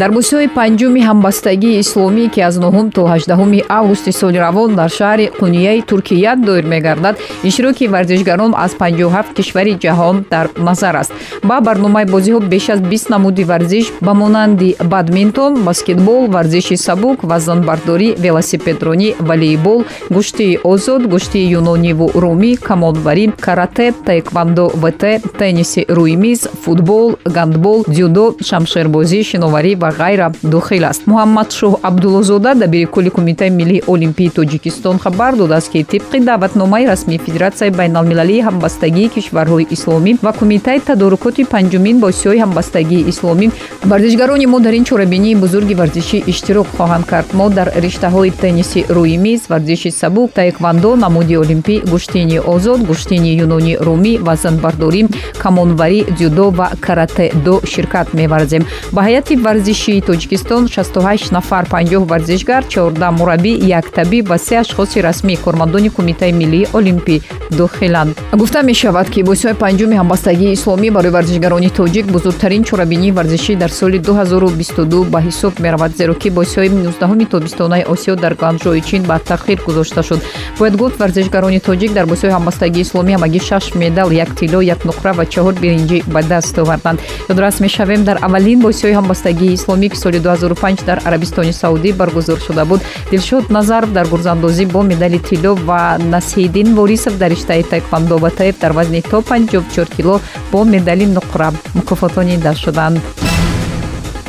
дар бӯсиҳои панҷуми ҳамбастагии исломӣ ки аз 9 то 18 августи соли равон дар шаҳри қунияи туркия доир мегардад иштироки варзишгарон аз 57 кишвари ҷаҳон дар назар аст. Ба барномаи бозиҳо беш аз 20 намуди варзиш ба монанди бадминтон баскетбол варзиши сабук вазнбардорӣ велосипедронӣ волейбол гӯштии озод гӯштии юнониву румӣ камонбарӣ карате таэквандо вт тенниси рӯймиз футбол гандбол дзюдо шамшербозӣ шиноварӣ ва ғайра дохил аст. Муҳаммад шоҳ абдуллозода дабири кулли кумитаи миллии олимпии тоҷикистон хабар додааст ки тибқи даъватномаи расмии федератсияи байналмилалии ҳамбастагии кишварҳои исломӣ ва кумитаи тадорукоти панҷумин босиҳои ҳамбастагии исломӣ варзишгарони мо дар ин чорабинии бузурги варзишӣ иштирок хоҳанд кард. Мо дар риштаҳои тенниси рӯи миз варзиши сабук таэквандо намуди олимпӣ гӯштини озод гӯштини юнони румӣ вазнбардорӣ камонварӣ дзюдо ва каратедо ширкат меварзем. Ба ҳайати варзиш варзишии тоҷикистон 68 нафар 50 варзишгар 14 мураббӣ як табиб ва се ашхоси расмии кормандони кумитаи миллии олимпӣ дохиланд. Гуфта мешавад ки босиҳои панҷуми ҳамбастагии исломӣ барои варзишгарони тоҷик бузургтарин чорабинии варзишӣ дар соли 2022 ба ҳисоб меравад зеро ки босиҳои 19 тобистонаи осиё дар ганҷои чин ба таъхир гузошта шуд. Бояд гуфт варзишгарони тоҷик дар босиҳои ҳамбастагии исломӣ ҳамагӣ шаш медал як тилло як нуқра ва чаҳор биринҷӣ ба даст оварданд. Ёдрас мешавем дар аввалин босиҳои ҳамбастагии исломӣ ки соли 2005 дар арабистони саудӣ баргузор шуда буд дилшод назаров дар гурзандозӣ бо медали тилло ва насидин ворисов дар риштаи таэквандо ва таиф дар вазни то 54 кило бо медали нуқра мукофотонида шуданд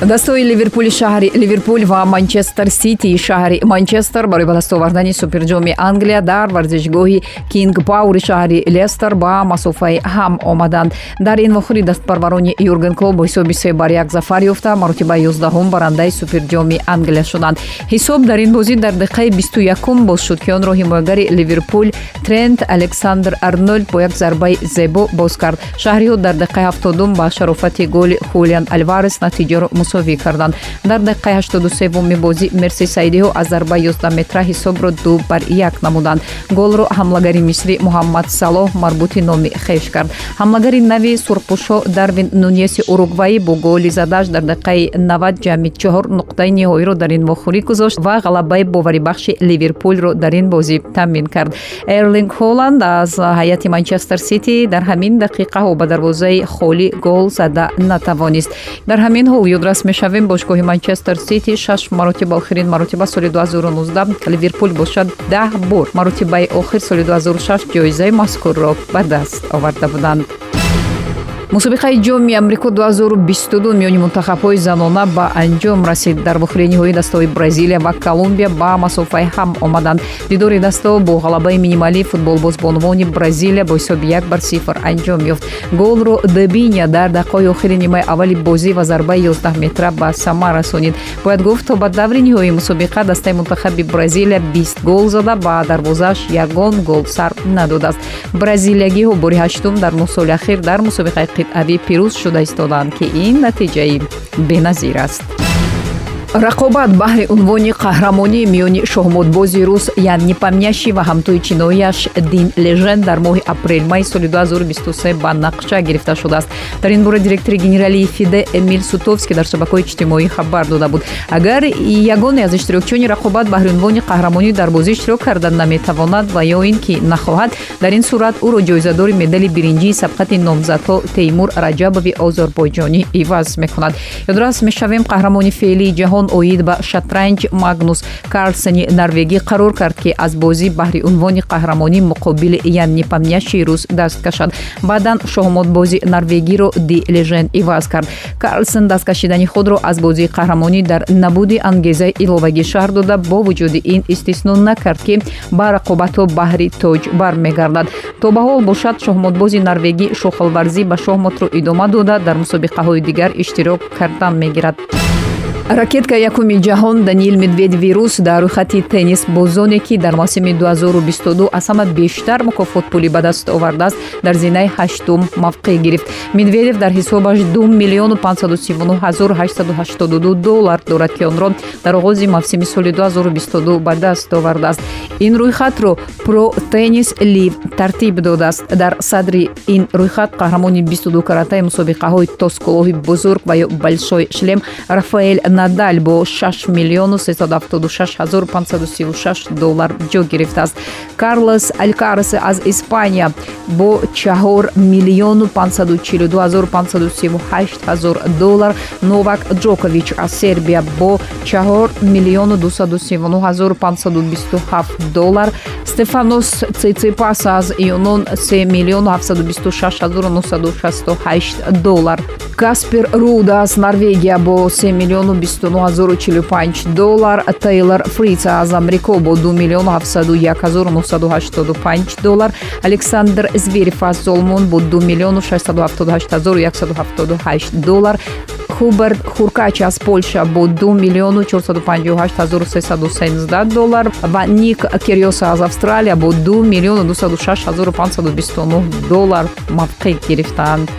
дастҳои ливерпули шаҳри ливерпул ва манчестер ситии шаҳри манчестер барои ба даст овардани суперҷоми англия дар варзишгоҳи кинг паури шаҳри лестер ба масофаи ҳам омаданд. Дар ин вохӯри дастпарварони юрген клоб бо ҳисоби се бар як зафар ёфта. Маротибаи ёздаҳум барандаи суперҷоми англия шуданд. Ҳисоб дар ин бозӣ дар дақиқаи бисту якум боз шуд ки онро ҳимоягари ливерпул трент александр арнольд бо як зарбаи зебо боз кард. Шаҳриҳо дар дақиқаи ҳафтодум ба шарофати голи хулиан альварес натиҷаро мусовӣ карданд дар дақиқаи 83-уми бозӣ мерси саидиҳо аз зарба 11метра ҳисобро ду бар як намуданд. Голро ҳамлагари мисрӣ муҳаммад салоҳ марбути номи хеш кард. Ҳамлагари нави сурхпӯшҳо дарвин нунеси уругваӣ бо голи задааш дар дақиқаи 90 ҷамъи чаҳор нуқтаи ниҳоиро дар ин вохӯрӣ гузошт ва ғалабаи боварибахши ливерпулро дар ин бозӣ таъмин кард. Эрлинг холланд аз ҳайати манчестер сити дар ҳамин дақиқаҳо ба дарвозаи холӣ гол зада натавонист. Дар ҳамин ҳол ёдрас дастрас мешавем. Бошгоҳи манчестер сити шаш маротиба охирин маротиба соли 2019 ливерпул бошад даҳ бор. Маротибаи охир соли 2006 ҷоизаи мазкурро ба даст оварда буданд мусобиқаи ҷоми амрико 2022 миёни мунтахабҳои занона ба анҷом расид. Дар вохӯрии ниҳоӣ дастаҳои бразилия ва колумбия ба масофаи ҳам омаданд. Дидори дастаҳо бо ғалабаи минималии футболбоз бо унвони бразилия бо ҳисоби як бар сифр анҷом ёфт. Голро дебиня дар дақиқаҳои охири нимаи аввали бозӣ ва зарбаи 11 метра ба сама расонид. Бояд гуфт то ба даври ниҳоии мусобиқа дастаи мунтахаби бразилия 20 гол зада ба дарвозааш ягон гол сар надодааст. Бразилиягиҳо бори ҳаштум дар нӯ соли ахир дар мусобиқаи қитъавӣ пирӯз шуда истоданд ки ин натиҷаи беназир аст рақобат баҳри унвони қаҳрамонии миёни шоҳмотбози рус янни памняши ва ҳамтои чиноияш дин лежен дар моҳи апрел-майи соли 2023 ба нақша гирифта шудааст. Дар ин бора директори генералии фиде эмил сутовский дар шабакаҳои иҷтимоӣ хабар дода буд. Агар ягоне аз иштирокчиёни рақобат баҳри унвони қаҳрамонӣ дар бозӣ иштирок карда наметавонад ва ё ин ки нахоҳад дар ин сурат ӯро ҷоизадори медали биринҷии сабқати номзадҳо теймур раҷабови озорбойҷонӣ иваз мекунад. Ёдрас мешавем қаҳрамони феълии ҷаҳон оид ба шатранҷ магнус карлсени норвегӣ қарор кард ки аз бозӣ баҳри унвони қаҳрамонӣ муқобили янни памняши рус даст кашад. Баъдан шоҳмотбози норвегиро ди лежен иваз кард. Карлсен дасткашидани худро аз бозии қаҳрамонӣ дар набуди ангезаи иловагӣ шаҳр дода бо вуҷуди ин истисно накард ки ба рақобатҳо баҳри тоҷ бармегардад. То ба ҳол бошад шоҳмотбози норвегӣ шохалварзӣ ба шоҳмотро идома дода дар мусобиқаҳои дигар иштирок кардан мегирад ракетка якуми ҷаҳон даниил медведевирус дар рӯйхати теннис бозоне ки дар мавсими 2022 аз ҳама бештар мукофот пулӣ ба даст овардааст дар зинаи ҳаштум мавқеъ гирифт. Медведев дар ҳисобаш 2 млн 539882 доллар дорад ки онро дар оғози мавсими соли 2022 ба даст овардааст ин рӯйхатро про теннис лив тартиб додааст. Дар садри ин рӯйхат қаҳрамони 22 каратаи мусобиқаҳои тоскулоҳи бузург ва ё большой шлем рафаэл надаль бо 6 миллиону 376 ҳазору 536 доллар ҷо гирифтааст карлос алькарес аз испания бо 4 миллиону 542 ҳазору 538 ҳазор доллар. Новак ҷокович аз сербия бо 4 миллиону 239 ҳазору 527 доллар. Стефанос циципас аз юнон 3 миллиону 726 ҳазору 968 доллар. Каспер руд аз норвегия бо 3 миллиону 29045 доллар. Тейлор фрица аз амрико бо 2 миллиону 71985 доллар. Александр зверев аз золмон бо 2 миллиону 678178 доллар. Хуберт хуркач аз полша бо 2 миллиону 458317 доллар ва ник кириоса аз австралия бо 2 миллиону 206529 доллар мавқеъ гирифтаанд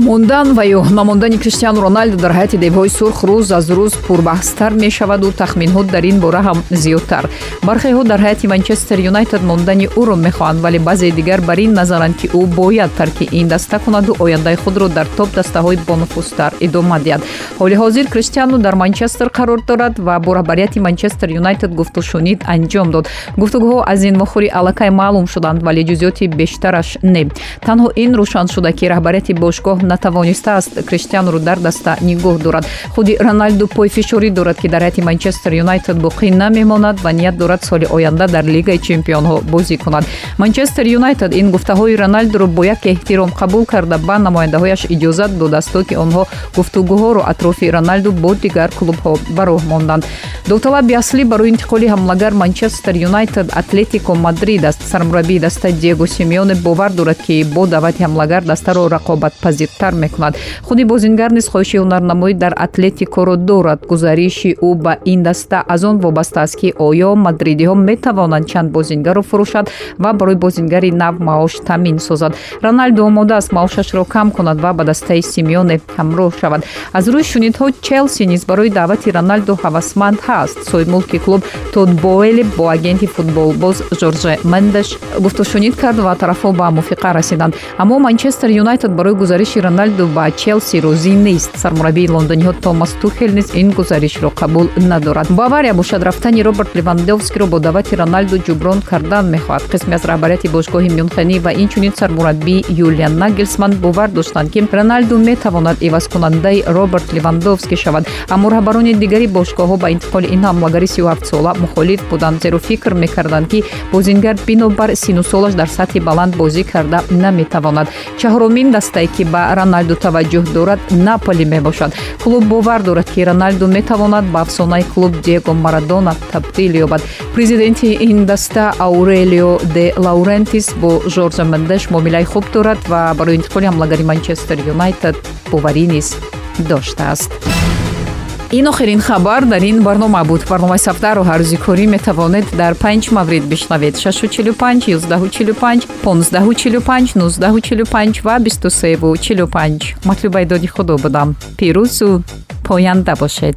мондан ва ё намондани криштиану роналду дар ҳайати девҳои сурх рӯз аз рӯз пурбаҳстар мешаваду тахминҳо дар ин бора ҳам зиёдтар. Бархеҳо дар ҳайати манчестер юнайтед мондани ӯро мехоҳанд вале баъзе дигар бар ин назаранд ки ӯ бояд тарки ин даста кунаду ояндаи худро дар топ дастаҳои бонуфустар идома диҳад. Ҳоли ҳозир криштиану дар манчестер қарор дорад ва бо раҳбарияти манчестер юнайтед гуфтушунид анҷом дод. Гуфтугӯҳо аз ин мохӯри аллакай маълум шуданд вале ҷузъиёти бештараш не. Танҳо ин рӯшан шуда ки раҳбарияти бошгоҳ натавонистааст криштианро дар даста нигоҳ дорад. Худи роналду пойфишорӣ дорад ки дар ҳайати манчестер юнайтед боқӣ намемонад ва ният дорад соли оянда дар лигаи чемпионҳо бозӣ кунад. Манчестер юнайтед ин гуфтаҳои роналдуро бо як эҳтиром қабул карда ба намояндаҳояш иҷозат додааст то ки онҳо гуфтугӯҳоро атрофи роналду бо дигар клубҳо ба роҳ монданд довталаби аслӣ барои интиқоли ҳамлагар манчестер юнайтед атлетико мадрид аст сармураббии даста диего симеоне бовар дорад ки бо даъвати ҳамлагар дастаро рақобатпазир зиёдтар мекунад. Худи бозингар низ хоҳиши ҳунарнамоӣ дар атлетикоро дорад. Гузариши ӯ ба ин даста аз он вобаста аст ки оё мадридиҳо метавонанд чанд бозингарро фурӯшад ва барои бозингари нав маош таъмин созад. Роналду омодааст маошашро кам кунад ва ба дастаи симеоне ҳамроҳ шавад. Аз рӯи шунидҳо челси низ барои даъвати роналду ҳавасманд ҳаст. Соҳибмулки клуб тод боэли бо агенти футболбоз жорже мендеш гуфтушунид кард ва тарафҳо ба мувофиқа расиданд. Аммо манчестер юнайтед барои гузариши роналду ба челси розӣ нест. Сармураббии лондониҳо томас тухел низ ин гузаришро қабул надорад. Бавария бошад рафтани роберт левандовскиро бо даъвати роналду ҷуброн кардан мехоҳад. Қисме аз раҳбарияти бошгоҳи мюнхенӣ ва инчунин сармураббии юлиан нагелсман бовар доштанд ки роналду метавонад ивазкунандаи роберт левандовски шавад. Аммо раҳбарони дигари бошгоҳҳо ба интиқоли ин ҳамлагари 37сола мухолиф буданд зеро фикр мекарданд ки бозингар бинобар сину солаш дар сатҳи баланд бозӣ карда наметавонад. Чаҳорумин дастае ки ба роналду таваҷҷӯҳ дорад наполи мебошад. Клуб бовар дорад ки роналду метавонад ба афсонаи клуб диего марадона табдил ёбад. Президенти ин даста аурелио де лаурентис бо жоржа мендеш муомилаи хуб дорад ва барои интиқоли ҳамлагари манчестер юнайтед боварӣ низ доштааст ин охирин хабар дар ин барнома буд. Барномаи сафдарро ҳар рӯзи корӣ метавонед дар панҷ маврид бишнавед. 645 145 1545 1945 ва 2345 матлубаи доди худо будам. Пирӯзу поянда бошед